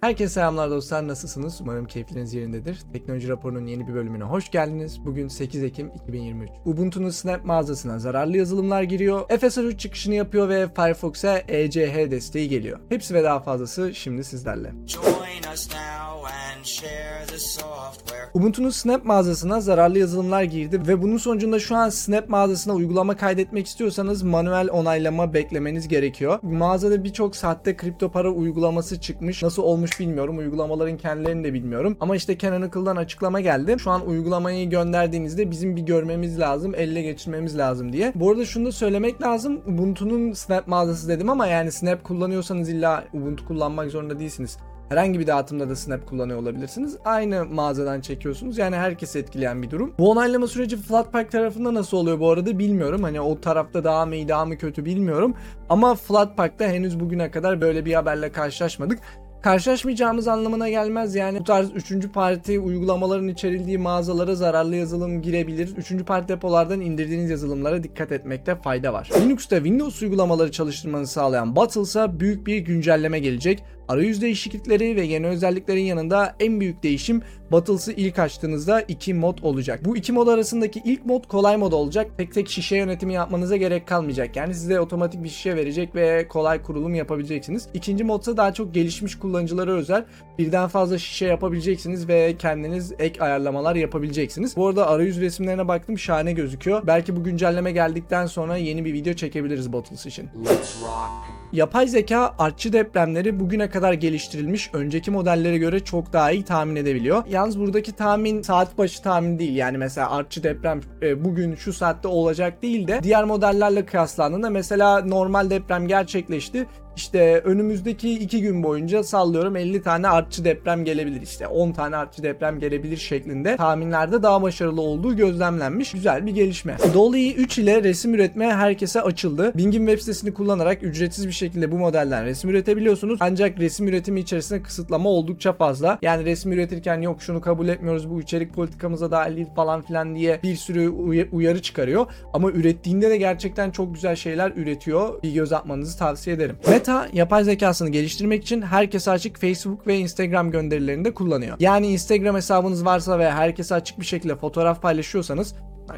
Herkese selamlar dostlar nasılsınız? Umarım keyifleriniz yerindedir. Teknoloji raporunun yeni bir bölümüne hoş geldiniz. Bugün 8 Ekim 2023. Ubuntu'nun Snap mağazasına zararlı yazılımlar giriyor. FSR3 çıkışını yapıyor ve Firefox'a ECH desteği geliyor. Hepsi ve daha fazlası şimdi sizlerle. Join us now and. Ubuntu'nun Snap mağazasına zararlı yazılımlar girdi ve bunun sonucunda şu an Snap mağazasına uygulama kaydetmek istiyorsanız manuel onaylama beklemeniz gerekiyor. Mağazada birçok sahte kripto para uygulaması çıkmış. Nasıl olmuş bilmiyorum. Uygulamaların kendilerini de bilmiyorum. Ama işte Canonical'dan açıklama geldi. Şu an uygulamayı gönderdiğinizde bizim bir görmemiz lazım, elle geçirmemiz lazım diye. Bu arada şunu da söylemek lazım. Ubuntu'nun Snap mağazası dedim ama yani Snap kullanıyorsanız illa Ubuntu kullanmak zorunda değilsiniz. Herhangi bir dağıtımda da Snap kullanıyor olabilirsiniz. Aynı mağazadan çekiyorsunuz. Yani herkes etkileyen bir durum. Bu onaylama süreci Flatpak tarafında nasıl oluyor bu arada bilmiyorum. Hani o tarafta daha mı iyi daha mı kötü bilmiyorum. Ama Flatpak'ta henüz bugüne kadar böyle bir haberle karşılaşmadık karşılaşmayacağımız anlamına gelmez. Yani bu tarz 3. parti uygulamaların içerildiği mağazalara zararlı yazılım girebilir. 3. parti depolardan indirdiğiniz yazılımlara dikkat etmekte fayda var. Linux'ta Windows uygulamaları çalıştırmanızı sağlayan Battles'a büyük bir güncelleme gelecek. Arayüz değişiklikleri ve yeni özelliklerin yanında en büyük değişim Battles'ı ilk açtığınızda iki mod olacak. Bu iki mod arasındaki ilk mod kolay mod olacak. Tek tek şişe yönetimi yapmanıza gerek kalmayacak. Yani size otomatik bir şişe verecek ve kolay kurulum yapabileceksiniz. İkinci modsa daha çok gelişmiş kullanıcılara özel birden fazla şişe yapabileceksiniz ve kendiniz ek ayarlamalar yapabileceksiniz. Bu arada arayüz resimlerine baktım şahane gözüküyor. Belki bu güncelleme geldikten sonra yeni bir video çekebiliriz Battles için. Yapay zeka artçı depremleri bugüne kadar geliştirilmiş önceki modellere göre çok daha iyi tahmin edebiliyor. Yalnız buradaki tahmin saat başı tahmin değil. Yani mesela artçı deprem e, bugün şu saatte olacak değil de diğer modellerle kıyaslandığında mesela normal deprem gerçekleşti. İşte önümüzdeki iki gün boyunca sallıyorum 50 tane artçı deprem gelebilir işte 10 tane artçı deprem gelebilir şeklinde tahminlerde daha başarılı olduğu gözlemlenmiş. Güzel bir gelişme. Dolly 3 ile resim üretmeye herkese açıldı. Bing'in web sitesini kullanarak ücretsiz bir şekilde bu modelden resim üretebiliyorsunuz. Ancak resim üretimi içerisinde kısıtlama oldukça fazla. Yani resim üretirken yok şunu kabul etmiyoruz bu içerik politikamıza dahil değil falan filan diye bir sürü uy- uyarı çıkarıyor. Ama ürettiğinde de gerçekten çok güzel şeyler üretiyor. Bir göz atmanızı tavsiye ederim. Meta yapay zekasını geliştirmek için herkese açık Facebook ve Instagram gönderilerini de kullanıyor. Yani Instagram hesabınız varsa ve herkese açık bir şekilde fotoğraf paylaşıyorsanız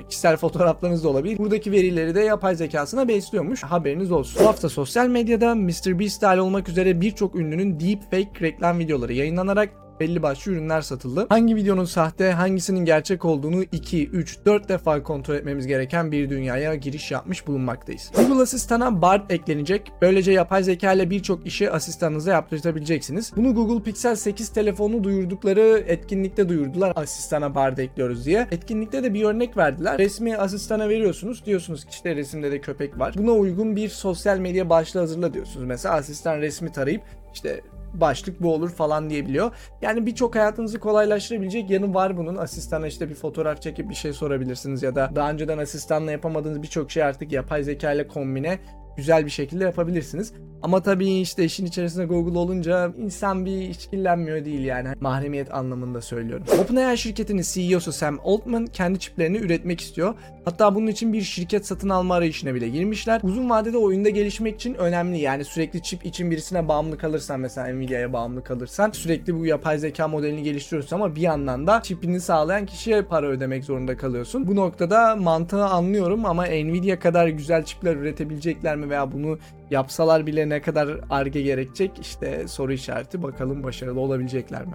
kişisel fotoğraflarınız da olabilir. Buradaki verileri de yapay zekasına besliyormuş. Haberiniz olsun. Bu hafta sosyal medyada MrBeast dahil olmak üzere birçok ünlünün deepfake reklam videoları yayınlanarak belli başlı ürünler satıldı. Hangi videonun sahte, hangisinin gerçek olduğunu 2, 3, 4 defa kontrol etmemiz gereken bir dünyaya giriş yapmış bulunmaktayız. Google Asistan'a Bard eklenecek. Böylece yapay zeka ile birçok işi asistanınıza yaptırtabileceksiniz. Bunu Google Pixel 8 telefonu duyurdukları etkinlikte duyurdular. Asistana Bard ekliyoruz diye. Etkinlikte de bir örnek verdiler. Resmi asistana veriyorsunuz. Diyorsunuz ki işte resimde de köpek var. Buna uygun bir sosyal medya başlığı hazırla diyorsunuz. Mesela asistan resmi tarayıp işte başlık bu olur falan diyebiliyor. Yani birçok hayatınızı kolaylaştırabilecek yanı var bunun. Asistana işte bir fotoğraf çekip bir şey sorabilirsiniz ya da daha önceden asistanla yapamadığınız birçok şey artık yapay zeka ile kombine güzel bir şekilde yapabilirsiniz. Ama tabii işte işin içerisinde Google olunca insan bir işkillenmiyor değil yani mahremiyet anlamında söylüyorum. OpenAI şirketinin CEO'su Sam Altman kendi çiplerini üretmek istiyor. Hatta bunun için bir şirket satın alma arayışına bile girmişler. Uzun vadede oyunda gelişmek için önemli. Yani sürekli çip için birisine bağımlı kalırsan mesela Nvidia'ya bağımlı kalırsan sürekli bu yapay zeka modelini geliştiriyorsun ama bir yandan da çipini sağlayan kişiye para ödemek zorunda kalıyorsun. Bu noktada mantığı anlıyorum ama Nvidia kadar güzel çipler üretebilecekler mi veya bunu yapsalar bile ne kadar arge gerekecek işte soru işareti bakalım başarılı olabilecekler mi?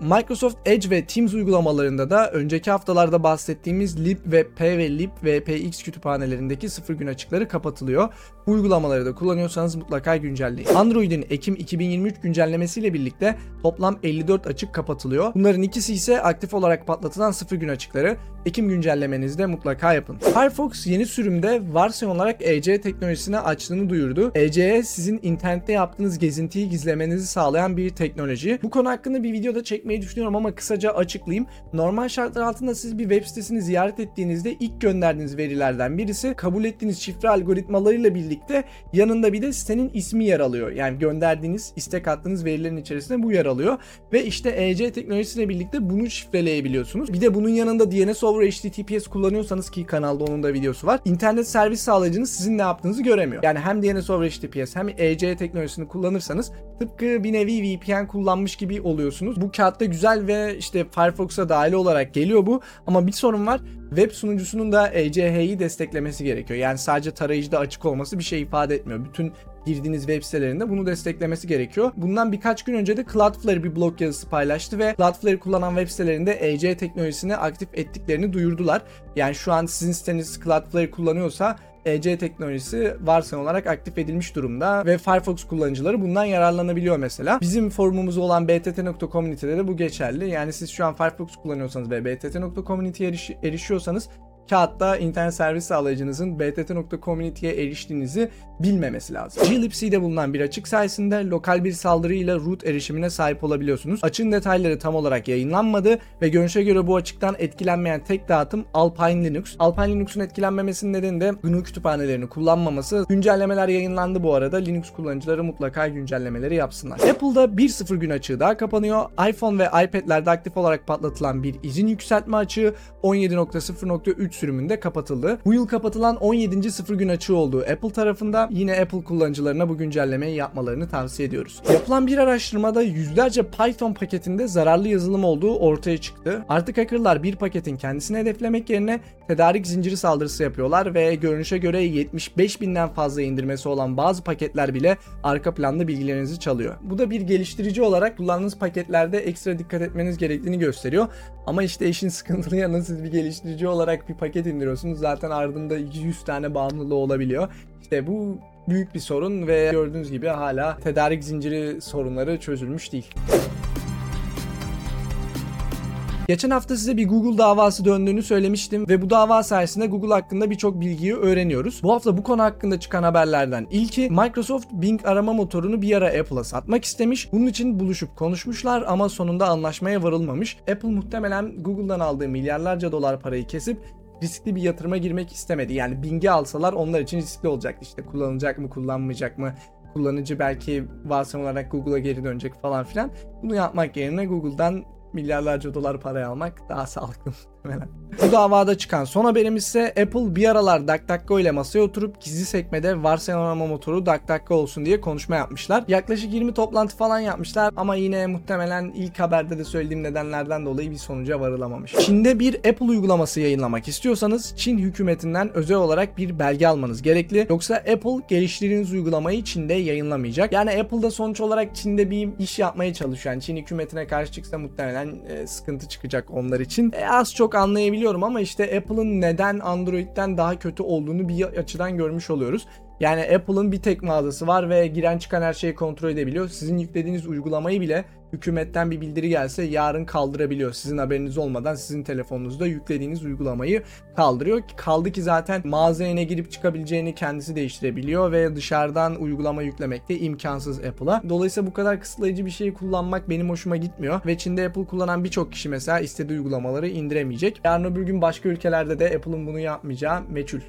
Microsoft Edge ve Teams uygulamalarında da önceki haftalarda bahsettiğimiz libwebp ve libvpx kütüphanelerindeki sıfır gün açıkları kapatılıyor. Bu uygulamaları da kullanıyorsanız mutlaka güncelleyin. Android'in Ekim 2023 güncellemesiyle birlikte toplam 54 açık kapatılıyor. Bunların ikisi ise aktif olarak patlatılan sıfır gün açıkları. Ekim güncellemenizde mutlaka yapın. Firefox yeni sürümde varsyon olarak EC teknolojisini açtığını duyurdu. ECE sizin internette yaptığınız gezintiyi gizlemenizi sağlayan bir teknoloji. Bu konu hakkında bir videoda çekmeyi bahsetmeyi düşünüyorum ama kısaca açıklayayım. Normal şartlar altında siz bir web sitesini ziyaret ettiğinizde ilk gönderdiğiniz verilerden birisi kabul ettiğiniz şifre algoritmalarıyla birlikte yanında bir de sitenin ismi yer alıyor. Yani gönderdiğiniz, istek attığınız verilerin içerisinde bu yer alıyor. Ve işte EC teknolojisiyle birlikte bunu şifreleyebiliyorsunuz. Bir de bunun yanında DNS over HTTPS kullanıyorsanız ki kanalda onun da videosu var. İnternet servis sağlayıcınız sizin ne yaptığınızı göremiyor. Yani hem DNS over HTTPS hem EC teknolojisini kullanırsanız tıpkı bir nevi VPN kullanmış gibi oluyorsunuz. Bu kağıtta güzel ve işte Firefox'a dahil olarak geliyor bu. Ama bir sorun var. Web sunucusunun da ECH'yi desteklemesi gerekiyor. Yani sadece tarayıcıda açık olması bir şey ifade etmiyor. Bütün girdiğiniz web sitelerinde bunu desteklemesi gerekiyor. Bundan birkaç gün önce de Cloudflare bir blog yazısı paylaştı ve Cloudflare kullanan web sitelerinde EC teknolojisini aktif ettiklerini duyurdular. Yani şu an sizin siteniz Cloudflare kullanıyorsa EC teknolojisi varsayım olarak aktif edilmiş durumda ve Firefox kullanıcıları bundan yararlanabiliyor mesela. Bizim forumumuz olan btt.community'de de bu geçerli. Yani siz şu an Firefox kullanıyorsanız ve btt.community'ye eriş- erişiyorsanız kağıtta internet servis sağlayıcınızın btt.community'ye eriştiğinizi bilmemesi lazım. glibc'de bulunan bir açık sayesinde lokal bir saldırıyla root erişimine sahip olabiliyorsunuz. Açığın detayları tam olarak yayınlanmadı ve görünüşe göre bu açıktan etkilenmeyen tek dağıtım Alpine Linux. Alpine Linux'un etkilenmemesinin nedeni de GNU kütüphanelerini kullanmaması. Güncellemeler yayınlandı bu arada. Linux kullanıcıları mutlaka güncellemeleri yapsınlar. Apple'da 1.0 gün açığı daha kapanıyor. iPhone ve iPad'lerde aktif olarak patlatılan bir izin yükseltme açığı 17.0.3 sürümünde kapatıldı. Bu yıl kapatılan 17. sıfır gün açığı olduğu Apple tarafında yine Apple kullanıcılarına bu güncellemeyi yapmalarını tavsiye ediyoruz. Yapılan bir araştırmada yüzlerce Python paketinde zararlı yazılım olduğu ortaya çıktı. Artık hackerlar bir paketin kendisini hedeflemek yerine tedarik zinciri saldırısı yapıyorlar ve görünüşe göre 75 binden fazla indirmesi olan bazı paketler bile arka planda bilgilerinizi çalıyor. Bu da bir geliştirici olarak kullandığınız paketlerde ekstra dikkat etmeniz gerektiğini gösteriyor. Ama işte işin sıkıntılı yanı siz bir geliştirici olarak bir paket indiriyorsunuz. Zaten ardında 100 tane bağımlılığı olabiliyor. İşte bu büyük bir sorun ve gördüğünüz gibi hala tedarik zinciri sorunları çözülmüş değil. Geçen hafta size bir Google davası döndüğünü söylemiştim ve bu dava sayesinde Google hakkında birçok bilgiyi öğreniyoruz. Bu hafta bu konu hakkında çıkan haberlerden ilki Microsoft Bing arama motorunu bir ara Apple'a satmak istemiş. Bunun için buluşup konuşmuşlar ama sonunda anlaşmaya varılmamış. Apple muhtemelen Google'dan aldığı milyarlarca dolar parayı kesip riskli bir yatırıma girmek istemedi. Yani Bing'i alsalar onlar için riskli olacaktı. İşte kullanılacak mı, kullanmayacak mı? Kullanıcı belki varsayım olarak Google'a geri dönecek falan filan. Bunu yapmak yerine Google'dan milyarlarca dolar parayı almak daha sağlıklı muhtemelen. Bu davada çıkan son haberimiz ise Apple bir aralar DuckDuckGo ile masaya oturup gizli sekmede varsayılan arama motoru DuckDuckGo olsun diye konuşma yapmışlar. Yaklaşık 20 toplantı falan yapmışlar ama yine muhtemelen ilk haberde de söylediğim nedenlerden dolayı bir sonuca varılamamış. Çin'de bir Apple uygulaması yayınlamak istiyorsanız Çin hükümetinden özel olarak bir belge almanız gerekli. Yoksa Apple geliştirdiğiniz uygulamayı Çin'de yayınlamayacak. Yani Apple'da sonuç olarak Çin'de bir iş yapmaya çalışıyor. Yani Çin hükümetine karşı çıksa muhtemelen e, sıkıntı çıkacak onlar için. E, az çok anlayabiliyorum ama işte Apple'ın neden Android'den daha kötü olduğunu bir açıdan görmüş oluyoruz. Yani Apple'ın bir tek mağazası var ve giren çıkan her şeyi kontrol edebiliyor. Sizin yüklediğiniz uygulamayı bile hükümetten bir bildiri gelse yarın kaldırabiliyor. Sizin haberiniz olmadan sizin telefonunuzda yüklediğiniz uygulamayı kaldırıyor. Kaldı ki zaten mağazaya ne girip çıkabileceğini kendisi değiştirebiliyor ve dışarıdan uygulama yüklemek de imkansız Apple'a. Dolayısıyla bu kadar kısıtlayıcı bir şeyi kullanmak benim hoşuma gitmiyor ve Çin'de Apple kullanan birçok kişi mesela istediği uygulamaları indiremeyecek. Yarın öbür gün başka ülkelerde de Apple'ın bunu yapmayacağı meçhul.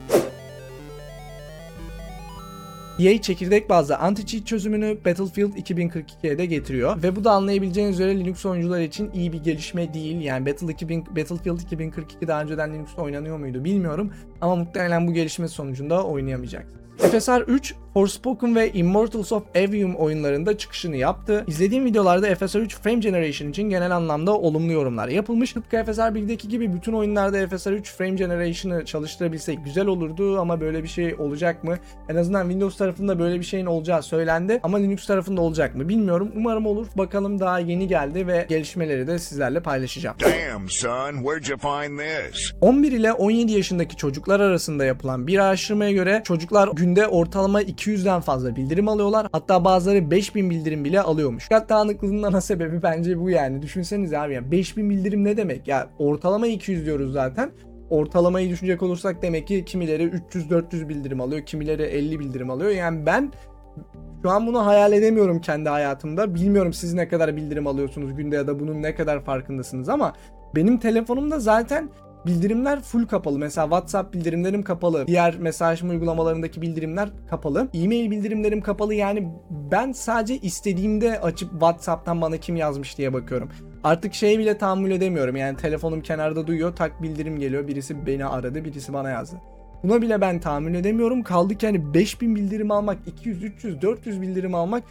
EA çekirdek bazlı anti-cheat çözümünü Battlefield 2042'ye de getiriyor ve bu da anlayabileceğiniz üzere Linux oyuncular için iyi bir gelişme değil. Yani Battle 2000, Battlefield 2042 daha önceden Linux'ta oynanıyor muydu bilmiyorum ama muhtemelen bu gelişme sonucunda oynayamayacaksınız. FSR 3, Forspoken ve Immortals of Avium oyunlarında çıkışını yaptı. İzlediğim videolarda FSR 3 Frame Generation için genel anlamda olumlu yorumlar yapılmış. Tıpkı FSR 1'deki gibi bütün oyunlarda FSR 3 Frame Generation'ı çalıştırabilsek güzel olurdu ama böyle bir şey olacak mı? En azından Windows tarafında böyle bir şeyin olacağı söylendi ama Linux tarafında olacak mı bilmiyorum. Umarım olur. Bakalım daha yeni geldi ve gelişmeleri de sizlerle paylaşacağım. Damn, son, where'd you find this? 11 ile 17 yaşındaki çocuklar arasında yapılan bir araştırmaya göre çocuklar günde ortalama 200'den fazla bildirim alıyorlar. Hatta bazıları 5000 bildirim bile alıyormuş. Dikkat dağınıklığının ana sebebi bence bu yani. Düşünsenize abi ya 5000 bildirim ne demek? Ya ortalama 200 diyoruz zaten. Ortalamayı düşünecek olursak demek ki kimileri 300-400 bildirim alıyor, kimileri 50 bildirim alıyor. Yani ben Şu an bunu hayal edemiyorum kendi hayatımda. Bilmiyorum siz ne kadar bildirim alıyorsunuz günde ya da bunun ne kadar farkındasınız ama benim telefonumda zaten bildirimler full kapalı. Mesela WhatsApp bildirimlerim kapalı. Diğer mesajlaşma uygulamalarındaki bildirimler kapalı. E-mail bildirimlerim kapalı. Yani ben sadece istediğimde açıp WhatsApp'tan bana kim yazmış diye bakıyorum. Artık şey bile tahammül edemiyorum. Yani telefonum kenarda duyuyor, tak bildirim geliyor. Birisi beni aradı, birisi bana yazdı. Buna bile ben tahammül edemiyorum. Kaldı ki hani 5000 bildirim almak, 200, 300, 400 bildirim almak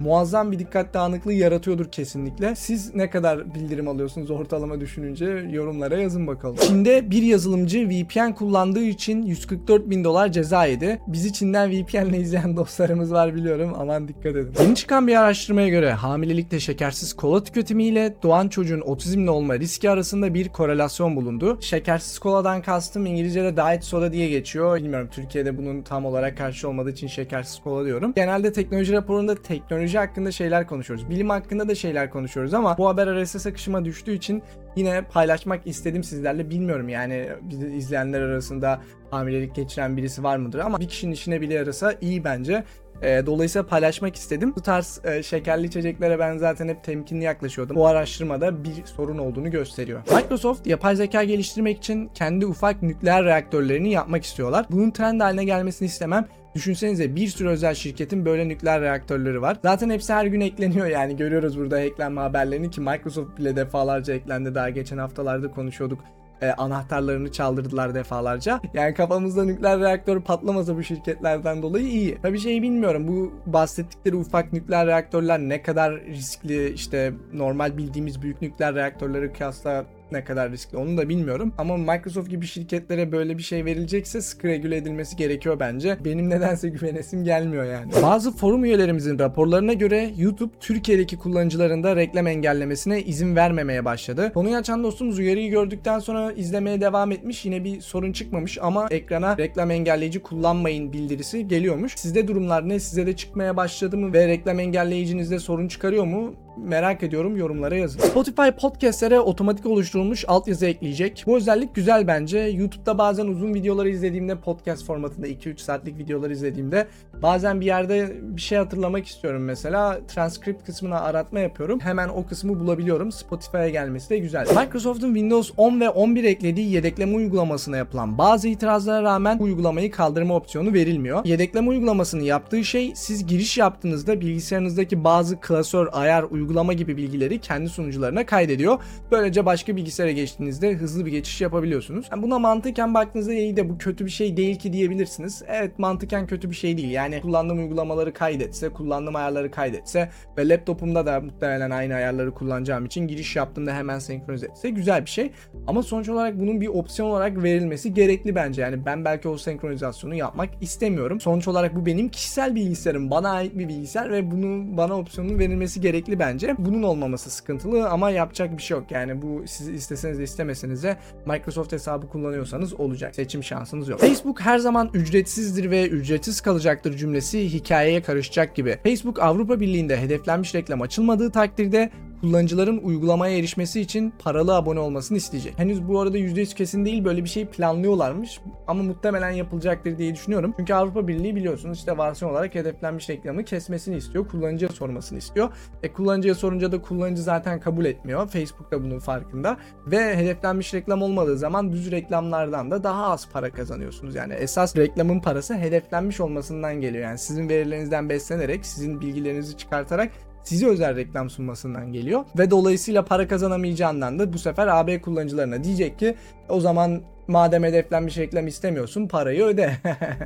muazzam bir dikkat dağınıklığı yaratıyordur kesinlikle. Siz ne kadar bildirim alıyorsunuz ortalama düşününce yorumlara yazın bakalım. Çin'de bir yazılımcı VPN kullandığı için 144 bin dolar ceza yedi. Bizi Çin'den VPN ile izleyen dostlarımız var biliyorum. Aman dikkat edin. Yeni çıkan bir araştırmaya göre hamilelikte şekersiz kola tüketimiyle doğan çocuğun otizmli olma riski arasında bir korelasyon bulundu. Şekersiz koladan kastım İngilizce'de diet soda diye geçiyor. Bilmiyorum Türkiye'de bunun tam olarak karşı olmadığı için şekersiz kola diyorum. Genelde teknoloji raporunda teknoloji hakkında şeyler konuşuyoruz. Bilim hakkında da şeyler konuşuyoruz ama bu haber RSS akışıma düştüğü için yine paylaşmak istedim sizlerle. Bilmiyorum yani izleyenler arasında hamilelik geçiren birisi var mıdır ama bir kişinin işine bile yarasa iyi bence. E, dolayısıyla paylaşmak istedim. Bu tarz e, şekerli içeceklere ben zaten hep temkinli yaklaşıyordum. Bu araştırmada bir sorun olduğunu gösteriyor. Microsoft yapay zeka geliştirmek için kendi ufak nükleer reaktörlerini yapmak istiyorlar. Bunun trend haline gelmesini istemem. Düşünsenize bir sürü özel şirketin böyle nükleer reaktörleri var. Zaten hepsi her gün ekleniyor yani görüyoruz burada eklenme haberlerini ki Microsoft bile defalarca eklendi. Daha geçen haftalarda konuşuyorduk e, anahtarlarını çaldırdılar defalarca. Yani kafamızda nükleer reaktör patlamasa bu şirketlerden dolayı iyi. Tabii şey bilmiyorum bu bahsettikleri ufak nükleer reaktörler ne kadar riskli işte normal bildiğimiz büyük nükleer reaktörleri kıyasla ne kadar riskli onu da bilmiyorum. Ama Microsoft gibi şirketlere böyle bir şey verilecekse sıkı regüle edilmesi gerekiyor bence. Benim nedense güvenesim gelmiyor yani. Bazı forum üyelerimizin raporlarına göre YouTube Türkiye'deki kullanıcıların da reklam engellemesine izin vermemeye başladı. Konuyu açan dostumuz uyarıyı gördükten sonra izlemeye devam etmiş. Yine bir sorun çıkmamış ama ekrana reklam engelleyici kullanmayın bildirisi geliyormuş. Sizde durumlar ne? Size de çıkmaya başladı mı ve reklam engelleyicinizde sorun çıkarıyor mu? Merak ediyorum yorumlara yazın. Spotify podcastlere otomatik oluşturulmuş altyazı ekleyecek. Bu özellik güzel bence. YouTube'da bazen uzun videoları izlediğimde podcast formatında 2-3 saatlik videolar izlediğimde bazen bir yerde bir şey hatırlamak istiyorum mesela. Transkript kısmına aratma yapıyorum. Hemen o kısmı bulabiliyorum. Spotify'a gelmesi de güzel. Microsoft'un Windows 10 ve 11 eklediği yedekleme uygulamasına yapılan bazı itirazlara rağmen uygulamayı kaldırma opsiyonu verilmiyor. Yedekleme uygulamasını yaptığı şey siz giriş yaptığınızda bilgisayarınızdaki bazı klasör ayar uygulama gibi bilgileri kendi sunucularına kaydediyor. Böylece başka bilgisayara geçtiğinizde hızlı bir geçiş yapabiliyorsunuz. Yani buna mantıken baktığınızda iyi de bu kötü bir şey değil ki diyebilirsiniz. Evet mantıken kötü bir şey değil. Yani kullandığım uygulamaları kaydetse, kullandığım ayarları kaydetse ve laptopumda da muhtemelen aynı ayarları kullanacağım için giriş yaptığımda hemen senkronize etse güzel bir şey. Ama sonuç olarak bunun bir opsiyon olarak verilmesi gerekli bence. Yani ben belki o senkronizasyonu yapmak istemiyorum. Sonuç olarak bu benim kişisel bilgisayarım. Bana ait bir bilgisayar ve bunu bana opsiyonun verilmesi gerekli bence. Bunun olmaması sıkıntılı ama yapacak bir şey yok. Yani bu siz isteseniz de istemeseniz de Microsoft hesabı kullanıyorsanız olacak. Seçim şansınız yok. Facebook her zaman ücretsizdir ve ücretsiz kalacaktır cümlesi hikayeye karışacak gibi. Facebook Avrupa Birliği'nde hedeflenmiş reklam açılmadığı takdirde kullanıcıların uygulamaya erişmesi için paralı abone olmasını isteyecek. Henüz bu arada %100 kesin değil böyle bir şey planlıyorlarmış ama muhtemelen yapılacaktır diye düşünüyorum. Çünkü Avrupa Birliği biliyorsunuz işte varsyon olarak hedeflenmiş reklamı kesmesini istiyor. Kullanıcıya sormasını istiyor. E kullanıcıya sorunca da kullanıcı zaten kabul etmiyor. Facebook da bunun farkında. Ve hedeflenmiş reklam olmadığı zaman düz reklamlardan da daha az para kazanıyorsunuz. Yani esas reklamın parası hedeflenmiş olmasından geliyor. Yani sizin verilerinizden beslenerek, sizin bilgilerinizi çıkartarak size özel reklam sunmasından geliyor. Ve dolayısıyla para kazanamayacağından da bu sefer AB kullanıcılarına diyecek ki o zaman madem hedeflenmiş reklam istemiyorsun parayı öde.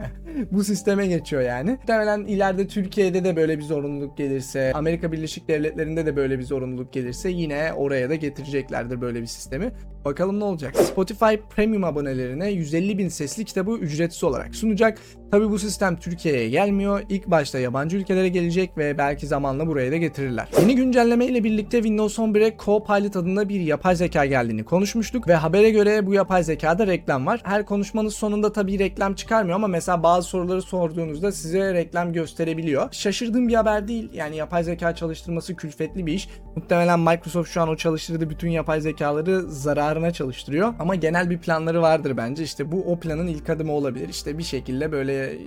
bu sisteme geçiyor yani. Muhtemelen ileride Türkiye'de de böyle bir zorunluluk gelirse, Amerika Birleşik Devletleri'nde de böyle bir zorunluluk gelirse yine oraya da getireceklerdir böyle bir sistemi. Bakalım ne olacak. Spotify Premium abonelerine 150 bin sesli kitabı ücretsiz olarak sunacak. Tabi bu sistem Türkiye'ye gelmiyor. İlk başta yabancı ülkelere gelecek ve belki zamanla buraya da getirirler. Yeni güncelleme ile birlikte Windows 11'e Copilot adında bir yapay zeka geldiğini konuşmuştuk ve habere göre bu yapay zekada reklam var. Her konuşmanın sonunda tabii reklam çıkarmıyor ama mesela bazı soruları sorduğunuzda size reklam gösterebiliyor. Şaşırdığım bir haber değil. Yani yapay zeka çalıştırması külfetli bir iş. Muhtemelen Microsoft şu an o çalıştırdığı bütün yapay zekaları zararına çalıştırıyor. Ama genel bir planları vardır bence. İşte bu o planın ilk adımı olabilir. İşte bir şekilde böyle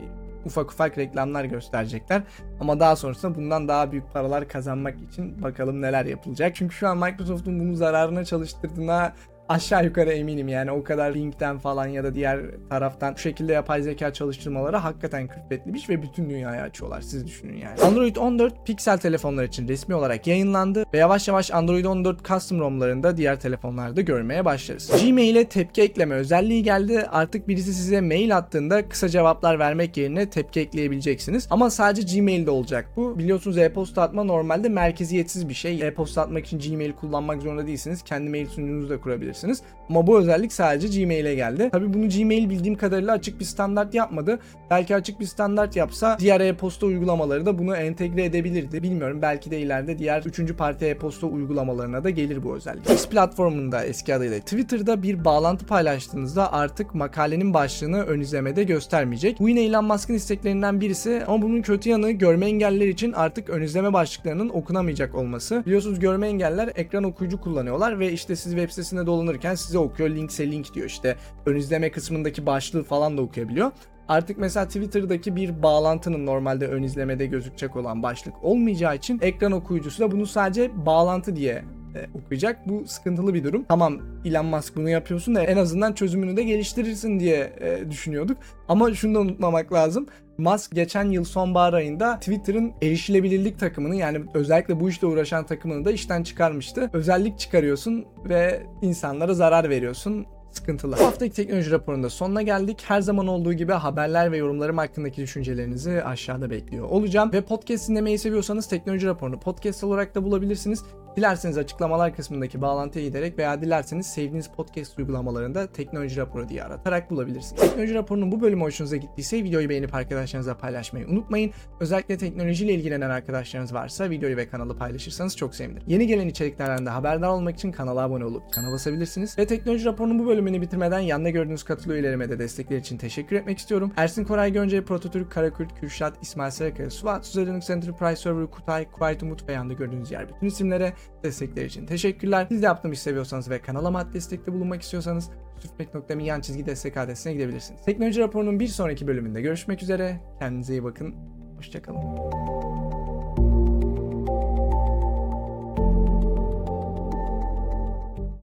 ufak ufak reklamlar gösterecekler. Ama daha sonrasında bundan daha büyük paralar kazanmak için bakalım neler yapılacak. Çünkü şu an Microsoft'un bunu zararına çalıştırdığına aşağı yukarı eminim yani o kadar Link'ten falan ya da diğer taraftan bu şekilde yapay zeka çalıştırmaları hakikaten külfetliymiş ve bütün dünyaya açıyorlar siz düşünün yani. Android 14 Pixel telefonlar için resmi olarak yayınlandı ve yavaş yavaş Android 14 custom ROM'larında diğer telefonlarda görmeye başlarız. Gmail'e tepki ekleme özelliği geldi. Artık birisi size mail attığında kısa cevaplar vermek yerine tepki ekleyebileceksiniz. Ama sadece Gmail'de olacak bu. Biliyorsunuz e-posta atma normalde merkeziyetsiz bir şey. E-posta atmak için Gmail kullanmak zorunda değilsiniz. Kendi mail sunucunuzu da kurabilirsiniz. Ama bu özellik sadece Gmail'e geldi. Tabi bunu Gmail bildiğim kadarıyla açık bir standart yapmadı. Belki açık bir standart yapsa diğer e-posta uygulamaları da bunu entegre edebilirdi. Bilmiyorum belki de ileride diğer 3. parti e-posta uygulamalarına da gelir bu özellik. X platformunda eski adıyla Twitter'da bir bağlantı paylaştığınızda artık makalenin başlığını ön izlemede göstermeyecek. Bu yine Elon Musk'ın isteklerinden birisi ama bunun kötü yanı görme engelliler için artık ön izleme başlıklarının okunamayacak olması. Biliyorsunuz görme engeller ekran okuyucu kullanıyorlar ve işte siz web sitesinde dolanırken size okuyor linkse link diyor işte ön izleme kısmındaki başlığı falan da okuyabiliyor. Artık mesela Twitter'daki bir bağlantının normalde ön izlemede gözükecek olan başlık olmayacağı için ekran okuyucusu da bunu sadece bağlantı diye e, okuyacak. Bu sıkıntılı bir durum. Tamam Elon Musk bunu yapıyorsun da en azından çözümünü de geliştirirsin diye e, düşünüyorduk. Ama şunu da unutmamak lazım. Musk geçen yıl sonbahar ayında Twitter'ın erişilebilirlik takımını yani özellikle bu işle uğraşan takımını da işten çıkarmıştı. Özellik çıkarıyorsun ve insanlara zarar veriyorsun sıkıntılı. Bu haftaki teknoloji raporunda sonuna geldik. Her zaman olduğu gibi haberler ve yorumlarım hakkındaki düşüncelerinizi aşağıda bekliyor olacağım. Ve podcast dinlemeyi seviyorsanız teknoloji raporunu podcast olarak da bulabilirsiniz. Dilerseniz açıklamalar kısmındaki bağlantıya giderek veya dilerseniz sevdiğiniz podcast uygulamalarında teknoloji raporu diye aratarak bulabilirsiniz. Teknoloji raporunun bu bölümü hoşunuza gittiyse videoyu beğenip arkadaşlarınızla paylaşmayı unutmayın. Özellikle teknolojiyle ilgilenen arkadaşlarınız varsa videoyu ve kanalı paylaşırsanız çok sevinirim. Yeni gelen içeriklerden de haberdar olmak için kanala abone olup kana basabilirsiniz. Ve teknoloji raporunun bu bölümünü bitirmeden yanında gördüğünüz katılıyor üyelerime de destekleri için teşekkür etmek istiyorum. Ersin Koray Gönce, Prototürk, Karakurt, Kürşat, İsmail Sarakaya, Suat, Suzer Linux Enterprise Server, Kutay, Kuwait Umut ve yanında gördüğünüz yer bütün isimlere destekleri için teşekkürler. Siz de yaptığımı seviyorsanız ve kanala maddi destekte bulunmak istiyorsanız sürfmek.me yan çizgi destek adresine gidebilirsiniz. Teknoloji raporunun bir sonraki bölümünde görüşmek üzere. Kendinize iyi bakın. Hoşçakalın.